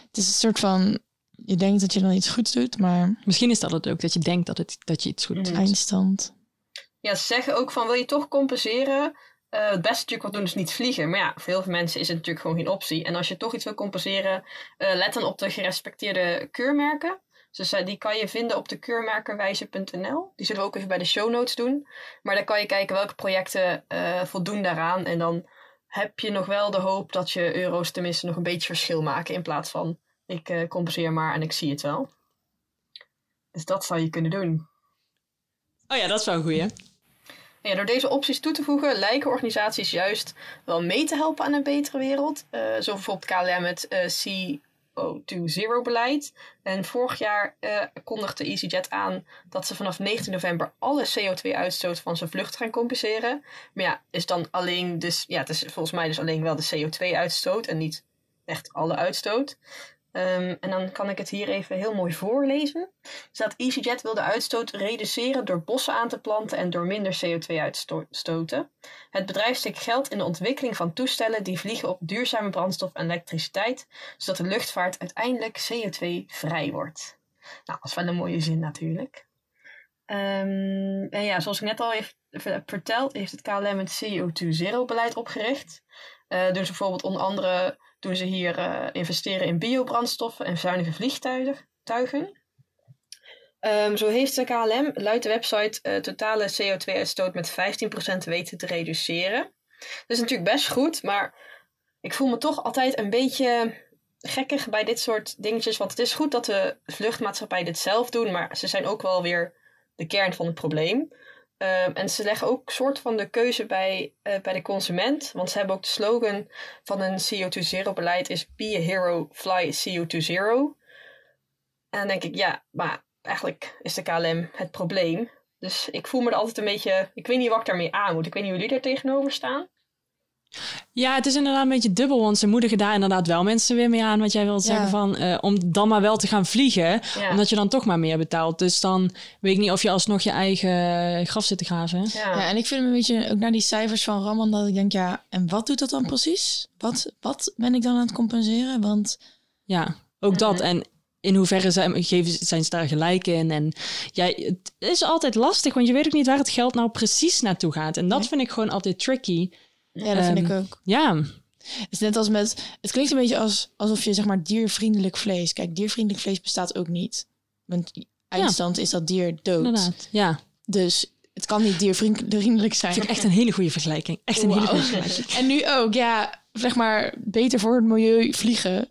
Het is een soort van... Je denkt dat je dan iets goeds doet, maar Misschien is dat het ook, dat je denkt dat, het, dat je iets goed Mhm. doet. eindstand... ja, ze zeggen ook van wil je toch compenseren? Eh, het beste natuurlijk wat doen is niet vliegen. Maar ja, voor heel veel mensen is het natuurlijk gewoon geen optie. En als je toch iets wil compenseren, eh, let dan op de gerespecteerde keurmerken. Dus eh, die kan je vinden op de keurmerkenwijze.nl. Die zullen we ook even bij de show notes doen. Maar dan kan je kijken welke projecten eh, voldoen daaraan. En dan heb je nog wel de hoop dat je euro's tenminste nog een beetje verschil maken. In plaats van ik eh, compenseer maar en ik zie het wel. Dus dat zou je kunnen doen. Oh ja, dat wel een goeie. Ja, door deze opties toe te voegen lijken organisaties juist wel mee te helpen aan een betere wereld. Eh, zo bijvoorbeeld KLM met eh CO2 Zero beleid. En vorig jaar eh, kondigde EasyJet aan dat ze vanaf 19 november alle CO2-uitstoot van zijn vlucht gaan compenseren. Maar ja, is dan alleen dus, ja, het is volgens mij dus alleen wel de CO2-uitstoot en niet echt alle uitstoot. Ehm, en dan kan ik het hier even heel mooi voorlezen. Staat EasyJet wil de uitstoot reduceren door bossen aan te planten en door minder CO2 uitstoten. Het bedrijf steekt geld in de ontwikkeling van toestellen die vliegen op duurzame brandstof en elektriciteit, zodat de luchtvaart uiteindelijk CO2-vrij wordt. Nou, dat is wel een mooie zin natuurlijk. Ehm, en ja, zoals ik net al ver- verteld, heeft het KLM het CO2-zero-beleid opgericht. Doen ze bijvoorbeeld onder andere doen ze hier eh, investeren in biobrandstoffen en zuinige vliegtuigen. Ehm, zo heeft de KLM, luidt de website, eh, totale CO2-uitstoot met 15% weten te reduceren. Dat is natuurlijk best goed, maar ik voel me toch altijd een beetje gekkig bij dit soort dingetjes. Want het is goed dat de vluchtmaatschappij dit zelf doen, maar ze zijn ook wel weer de kern van het probleem. Ehm, en ze leggen ook soort van de keuze bij, eh, bij de consument. Want ze hebben ook de slogan van een CO2-zero beleid is Be a hero, fly CO2 zero. En dan denk ik, ja, maar eigenlijk is de KLM het probleem. Dus ik voel me er altijd een beetje... Ik weet niet wat ik daarmee aan moet. Ik weet niet hoe jullie daar tegenover staan. Ja, het is inderdaad een beetje dubbel, want ze moedigen daar inderdaad wel mensen weer mee aan, wat jij wilt Ja. zeggen van, eh, om dan maar wel te gaan vliegen, Ja. omdat je dan toch maar meer betaalt. Dus dan weet ik niet of je alsnog je eigen graf zit te graven. Ja. Ja, en ik vind hem een beetje ook naar die cijfers van Raman dat ik denk, ja, en wat doet dat dan precies? Wat, wat ben ik dan aan het compenseren? Want Ja, ook dat. En in hoeverre zijn, geven, zijn ze daar gelijk in? En ja, het is altijd lastig, want je weet ook niet waar het geld nou precies naartoe gaat. En dat Nee. vind ik gewoon altijd tricky. Ja, dat vind Ehm, ik ook. Ja, Het is net als met, het klinkt een beetje als, alsof je zeg maar diervriendelijk vlees. Kijk, diervriendelijk vlees bestaat ook niet. Want eindstand is dat dier dood. inderdaad. Ja, Dus het kan niet diervriendelijk zijn. vind ik echt een hele goede vergelijking. Echt een hele goede vergelijking. En nu ook, ja, zeg maar, beter voor het milieu vliegen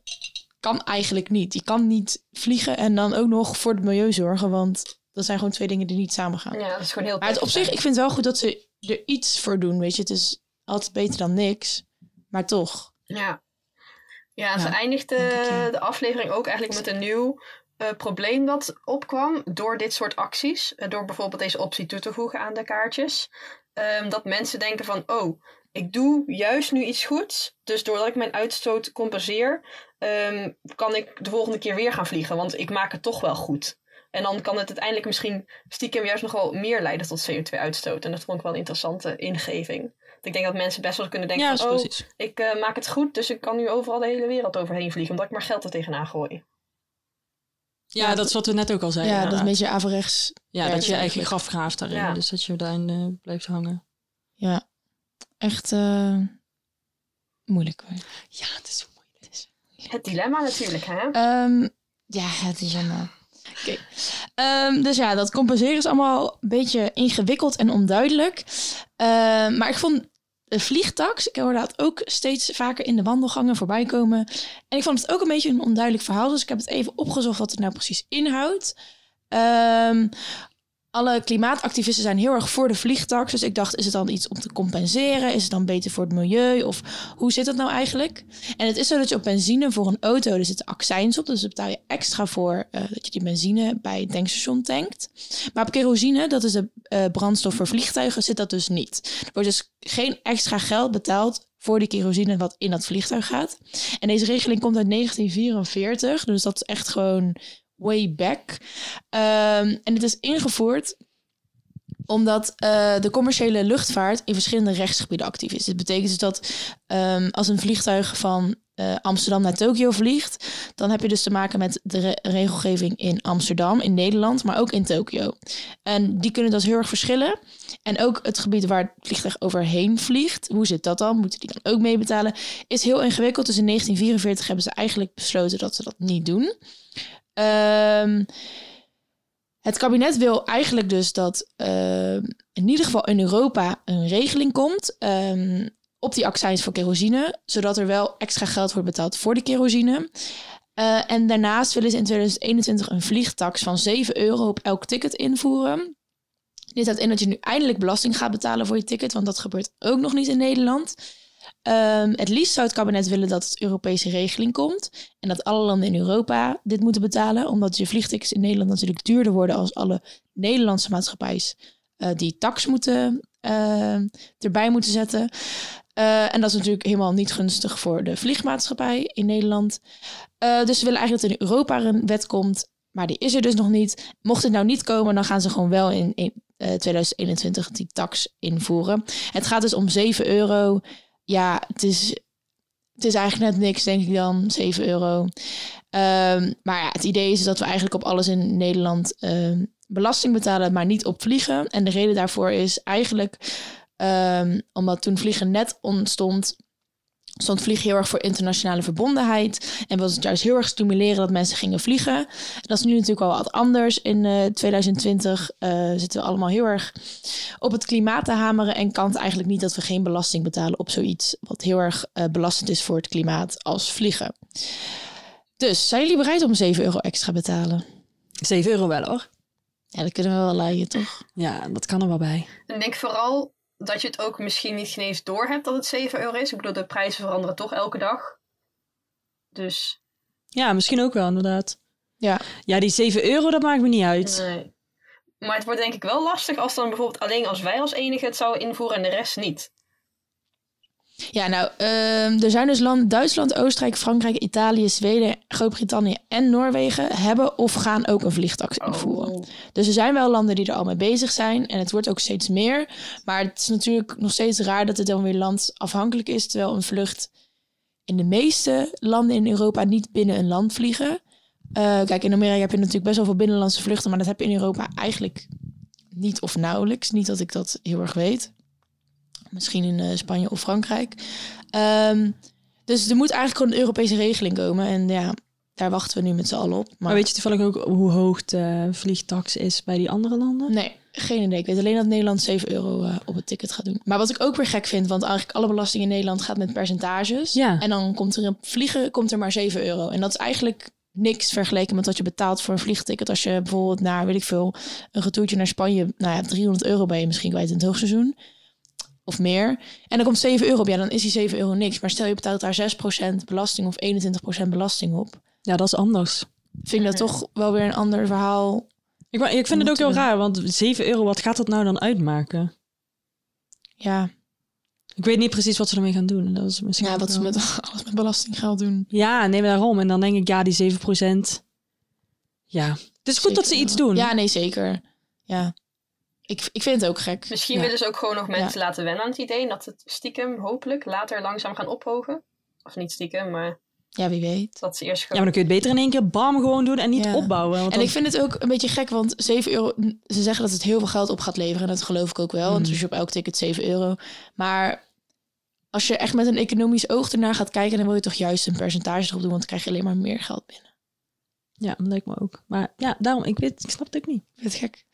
kan eigenlijk niet. Je kan niet vliegen en dan ook nog voor het milieu zorgen, want dat zijn gewoon twee dingen die niet samen gaan. ja, dat is gewoon heel Maar het, op zich, ik vind het wel goed dat ze er iets voor doen, weet je. Het is altijd beter dan niks, maar toch. Ja. Ja, ze Ja, eindigde de aflevering ook eigenlijk met een nieuw eh, probleem dat opkwam door dit soort acties. Eh, door bijvoorbeeld deze optie toe te voegen aan de kaartjes. Ehm, dat mensen denken van, oh, ik doe juist nu iets goeds. Dus doordat ik mijn uitstoot compenseer, ehm, kan ik de volgende keer weer gaan vliegen. Want ik maak het toch wel goed. En dan kan het uiteindelijk misschien stiekem juist nog wel meer leiden tot CO2-uitstoot. En dat vond ik wel een interessante ingeving. Ik denk dat mensen best wel kunnen denken Ja, van, oh, precies. ik eh, maak het goed, dus ik kan nu overal de hele wereld overheen vliegen, omdat ik maar geld er tegenaan gooi. Ja, dat is wat we net ook al zeiden. ja, dat is een beetje averechts. Ja, Ja, dat je eigen eigenlijk. graf graaft daarin. Ja. Dus dat je daarin eh, blijft hangen. Ja, echt eh, moeilijk. hoor. Ja, het is moeilijk. Het dilemma natuurlijk, hè? Ehm, ja, het is allemaal. Oké. Ehm, dus ja, dat compenseren is allemaal een beetje ingewikkeld en onduidelijk. Ehm, maar ik vond de vliegtax, ik hoorde dat ook steeds vaker in de wandelgangen voorbij komen. En ik vond het ook een beetje een onduidelijk verhaal. Dus ik heb het even opgezocht wat het nou precies inhoudt. Ehm, alle klimaatactivisten zijn heel erg voor de vliegtax. Dus ik dacht, is het dan iets om te compenseren? Is het dan beter voor het milieu? Of hoe zit dat nou eigenlijk? En het is zo dat je op benzine voor een auto, er zitten accijns op. Dus daar betaal je extra voor eh, dat je die benzine bij het tankstation tankt. Maar op kerosine, dat is de eh, brandstof voor vliegtuigen, zit dat dus niet. Er wordt dus geen extra geld betaald voor die kerosine wat in dat vliegtuig gaat. En deze regeling komt uit 1944, dus dat is echt gewoon way back. Ehm, en het is ingevoerd omdat eh, de commerciële luchtvaart in verschillende rechtsgebieden actief is. Dit betekent dus dat ehm, als een vliegtuig van eh, Amsterdam naar Tokio vliegt, dan heb je dus te maken met de re- regelgeving in Amsterdam, in Nederland, maar ook in Tokio. En die kunnen dus heel erg verschillen. En ook het gebied waar het vliegtuig overheen vliegt, hoe zit dat dan? Moeten die dan ook meebetalen? Is heel ingewikkeld. Dus in 1944 hebben ze eigenlijk besloten dat ze dat niet doen. Ehm, het kabinet wil eigenlijk dus dat ehm, in ieder geval in Europa een regeling komt ehm, op die accijns voor kerosine, zodat er wel extra geld wordt betaald voor de kerosine. Eh, en daarnaast willen ze in 2021 een vliegtax van 7 euro op elk ticket invoeren. Dit houdt in dat je nu eindelijk belasting gaat betalen voor je ticket, want dat gebeurt ook nog niet in Nederland. Ehm, het liefst zou het kabinet willen dat het Europese regeling komt. En dat alle landen in Europa dit moeten betalen. Omdat je vliegtickets in Nederland natuurlijk duurder worden als alle Nederlandse maatschappijs eh, die tax moeten, eh, erbij moeten zetten. Eh, en dat is natuurlijk helemaal niet gunstig voor de vliegmaatschappij in Nederland. Dus ze willen eigenlijk dat in Europa een wet komt. Maar die is er dus nog niet. Mocht het nou niet komen, dan gaan ze gewoon wel in, in eh, 2021 die tax invoeren. Het gaat dus om 7 euro. Ja, het is, het is eigenlijk net niks, denk ik dan, 7 euro. Ehm, maar ja, het idee is dat we eigenlijk op alles in Nederland ehm, belasting betalen, maar niet op vliegen. En de reden daarvoor is eigenlijk ehm, omdat toen vliegen net ontstond, stond vliegen heel erg voor internationale verbondenheid. En wilde het juist heel erg stimuleren dat mensen gingen vliegen. En dat is nu natuurlijk wel wat anders. In eh, 2020 eh, zitten we allemaal heel erg op het klimaat te hameren. En kan het eigenlijk niet dat we geen belasting betalen op zoiets wat heel erg eh, belastend is voor het klimaat als vliegen. Dus zijn jullie bereid om 7 euro extra betalen? 7 euro wel hoor. Ja, dat kunnen we wel leiden, toch? Ja, dat kan er wel bij. En ik denk vooral dat je het ook misschien niet eens door hebt dat het 7 euro is. Ik bedoel, de prijzen veranderen toch elke dag. Dus Ja, misschien ook wel inderdaad. Ja. Ja, die 7 euro, dat maakt me niet uit. Nee. Maar het wordt denk ik wel lastig als dan bijvoorbeeld alleen als wij als enige het zouden invoeren en de rest niet. Ja, nou, ehm, er zijn dus landen, Duitsland, Oostenrijk, Frankrijk, Italië, Zweden, Groot-Brittannië en Noorwegen hebben of gaan ook een vliegtax invoeren. Oh. Dus er zijn wel landen die er al mee bezig zijn en het wordt ook steeds meer. Maar het is natuurlijk nog steeds raar dat het dan weer landafhankelijk is, terwijl een vlucht in de meeste landen in Europa niet binnen een land vliegen. Eh, kijk, in Amerika heb je natuurlijk best wel veel binnenlandse vluchten, maar dat heb je in Europa eigenlijk niet of nauwelijks. Niet dat ik dat heel erg weet. Misschien in eh, Spanje of Frankrijk. Ehm, dus er moet eigenlijk gewoon een Europese regeling komen. En ja, daar wachten we nu met z'n allen op. Maar, Maar weet je toevallig ook hoe hoog de vliegtax is bij die andere landen? Nee, geen idee. Ik weet alleen dat Nederland 7 euro eh, op het ticket gaat doen. Maar wat ik ook weer gek vind, want eigenlijk alle belasting in Nederland gaat met percentages. Ja. En dan komt er een vliegen komt er maar 7 euro. En dat is eigenlijk niks vergeleken met wat je betaalt voor een vliegticket. Als je bijvoorbeeld naar, weet ik veel, een retourtje naar Spanje, nou ja, 300 euro ben je misschien kwijt in het hoogseizoen. Of meer. En dan komt 7 euro op. Ja, dan is die 7 euro niks. Maar stel je betaalt daar 6% belasting of 21% belasting op. Ja, dat is anders. Vind ik dat toch wel weer een ander verhaal. Ik, ik vind het ook heel we- raar, want 7 euro, wat gaat dat nou dan uitmaken? Ja, Ik weet niet precies wat ze ermee gaan doen. Dat is misschien ja wat ze met alles met belastinggeld doen. Ja, nee, maar daarom. En dan denk ik, ja, die 7% Ja, het is goed dat ze iets doen. Ja, nee, zeker. Ja. Ik, ik vind het ook gek. Misschien ja. willen ze ook gewoon nog mensen laten wennen aan het idee. en Dat het stiekem hopelijk later langzaam gaan ophogen. Of niet stiekem, maar Ja, wie weet. dat ze eerst Ja, maar dan kun je het beter in één keer bam gewoon doen en niet Ja. opbouwen. Want En dan- ik vind het ook een beetje gek, want 7 euro... Ze zeggen dat het heel veel geld op gaat leveren. En dat geloof ik ook wel. Want als je op elk ticket 7 euro. Maar als je echt met een economisch oog ernaar gaat kijken... dan wil je toch juist een percentage erop doen. Want dan krijg je alleen maar meer geld binnen. Ja, dat lijkt me ook. Maar ja, daarom, ik, weet, ik snap het ook niet. Ik vind het gek.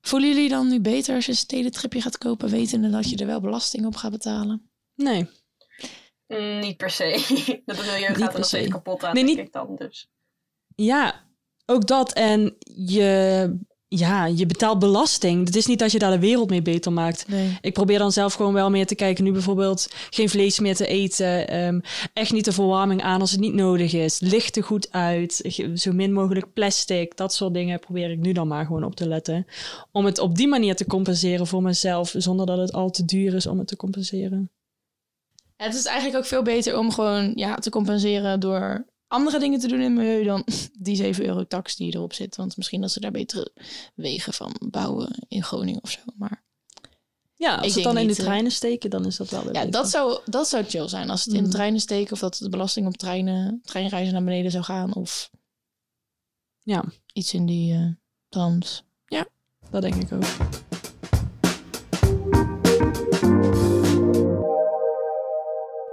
Voelen jullie dan nu beter als je een stedentripje gaat kopen... wetende dat je er wel belasting op gaat betalen? Nee. Mm, niet per se. dat milieu Niet gaat er nog steeds se. kapot aan, Nee, denk niet- ik dan. Dus. Ja, ook dat. En je, ja, je betaalt belasting. Het is niet dat je daar de wereld mee beter maakt. Nee. Ik probeer dan zelf gewoon wel meer te kijken. Nu bijvoorbeeld geen vlees meer te eten. ehm, echt niet de verwarming aan als het niet nodig is. Licht er goed uit. Zo min mogelijk plastic. Dat soort dingen probeer ik nu dan maar gewoon op te letten. Om het op die manier te compenseren voor mezelf. Zonder dat het al te duur is om het te compenseren. Het is eigenlijk ook veel beter om gewoon ja, te compenseren door andere dingen te doen in het milieu dan die 7 euro tax die erop zit. Want misschien dat ze daar betere wegen van bouwen in Groningen of zo. Maar Ja, als het denk dan in de eh, treinen steken, dan is dat wel weer ja, dat zou, dat zou chill zijn. Als het in de Mm. treinen steken of dat de belasting op treinen, treinreizen naar beneden zou gaan. Of Ja, iets in die eh trant. dat denk ik ook.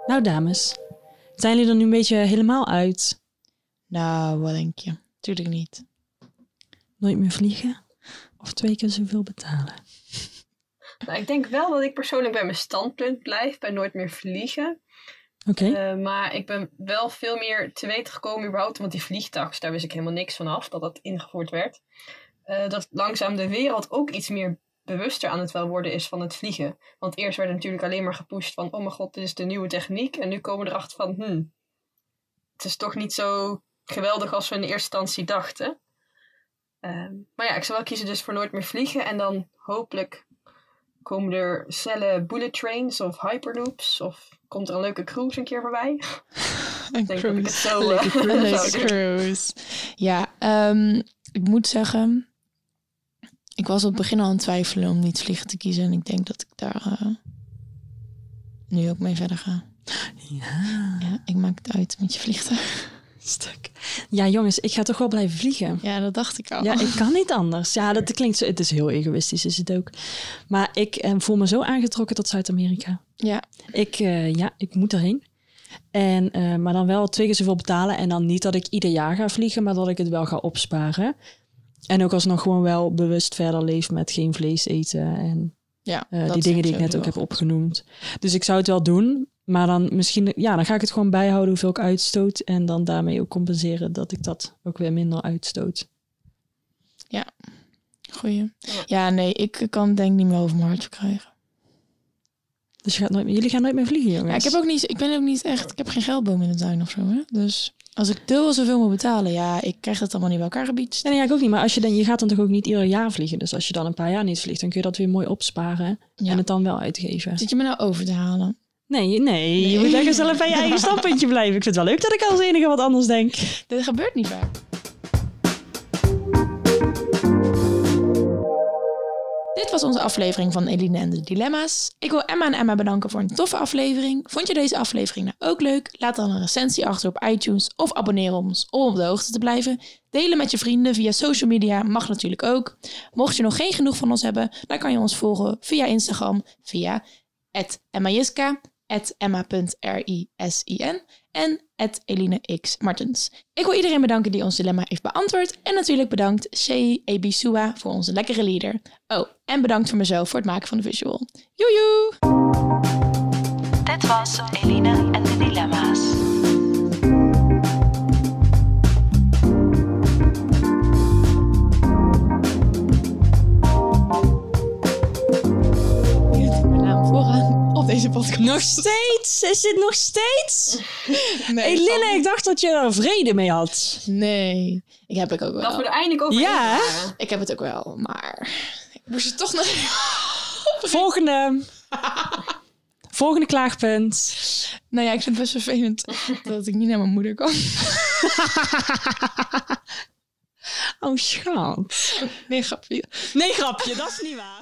Nou, dames. Zijn jullie er nu een beetje helemaal uit? Nou, wat denk je? Tuurlijk niet. Nooit meer vliegen? Of twee keer zoveel betalen? Nou, ik denk wel dat ik persoonlijk bij mijn standpunt blijf. Bij nooit meer vliegen. Oké. Eh, maar ik ben wel veel meer te weten gekomen überhaupt. Want die vliegtax, daar wist ik helemaal niks van af. Dat dat ingevoerd werd. Eh, dat langzaam de wereld ook iets meer bewuster aan het wel worden is van het vliegen. Want eerst werd er natuurlijk alleen maar gepusht van... Oh mijn god, dit is de nieuwe techniek. En nu komen we erachter van... Hmm, het is toch niet zo geweldig als we in eerste instantie dachten. Ehm, maar ja, ik zou wel kiezen dus voor nooit meer vliegen. En dan hopelijk komen er snelle bullet trains of hyperloops. Of komt er een leuke cruise een keer voorbij. Ik het zo... Eh, cruise. zou doen. cruise. Ja, ehm, ik moet zeggen, ik was op het begin al aan het twijfelen om niet vliegen te kiezen. En ik denk dat ik daar eh, nu ook mee verder ga. Ja, Ja, ik maak het uit met je vliegtuig. stuk. Ja, jongens, ik ga toch wel blijven vliegen. Ja, dat dacht ik al. Ja, ik kan niet anders. Ja, dat klinkt zo. Het is heel egoïstisch, is het ook. Maar ik eh, voel me zo aangetrokken tot Zuid-Amerika. Ja. Ik, eh, ja, ik moet erheen. En, maar dan wel twee keer zoveel betalen. En dan niet dat ik ieder jaar ga vliegen, maar dat ik het wel ga opsparen. En ook alsnog gewoon wel bewust verder leef met geen vlees eten. En ja eh, die dingen die ik net ook heb goed. opgenoemd. Dus ik zou het wel doen. Maar dan misschien, ja, dan ga ik het gewoon bijhouden hoeveel ik uitstoot. En dan daarmee ook compenseren dat ik dat ook weer minder uitstoot. Goeie. Ja, nee, ik kan denk ik niet meer over mijn hart verkrijgen. Dus je gaat nooit, meer- jullie gaan nooit meer vliegen, jongens. Ja, ik, heb ook niet, ik ben ook niet echt... Ik heb geen geldboom in de tuin of zo, hè. Dus als ik dubbel zoveel moet betalen... Ja, ik krijg dat allemaal niet bij elkaar gebied. Nee, nee, ja, ik ook niet. Maar als je, dan, je gaat dan toch ook niet ieder jaar vliegen. Dus als je dan een paar jaar niet vliegt, dan kun je dat weer mooi opsparen. Ja. En het dan wel uitgeven. Zit je me nou over te halen? Nee, nee, je moet lekker zelf bij je eigen standpuntje blijven. Ik vind het wel leuk dat ik als enige wat anders denk. Dit gebeurt niet vaak. Was onze aflevering van Eline en de Dilemma's. Ik wil Emma en Emma bedanken voor een toffe aflevering. Vond je deze aflevering nou ook leuk? Laat dan een recensie achter op iTunes of abonneer ons om op de hoogte te blijven. Delen met je vrienden via social media mag natuurlijk ook. Mocht je nog geen genoeg van ons hebben, dan kan je ons volgen via Instagram via @emmajiska, emma.risin en Eline X Martens. Ik wil iedereen bedanken die ons dilemma heeft beantwoord. En natuurlijk bedankt C. Ebisua voor onze lekkere leader. Oh, en bedankt voor mezelf voor het maken van de visual. Joejoe! Dit was Eline deze podcast. Nog steeds? Is dit nog steeds? Nee, Eline, ik dacht dat je er vrede mee had. Nee, ik heb ik ook Dat we er wel. eindelijk over Ja. Ik heb het ook wel, maar ik moest het toch nog... Volgende. Volgende klaagpunt. Nou ja, ik vind het best vervelend dat ik niet naar mijn moeder kan. Oh, schat. Nee, grapje. Nee, grapje, dat is niet waar.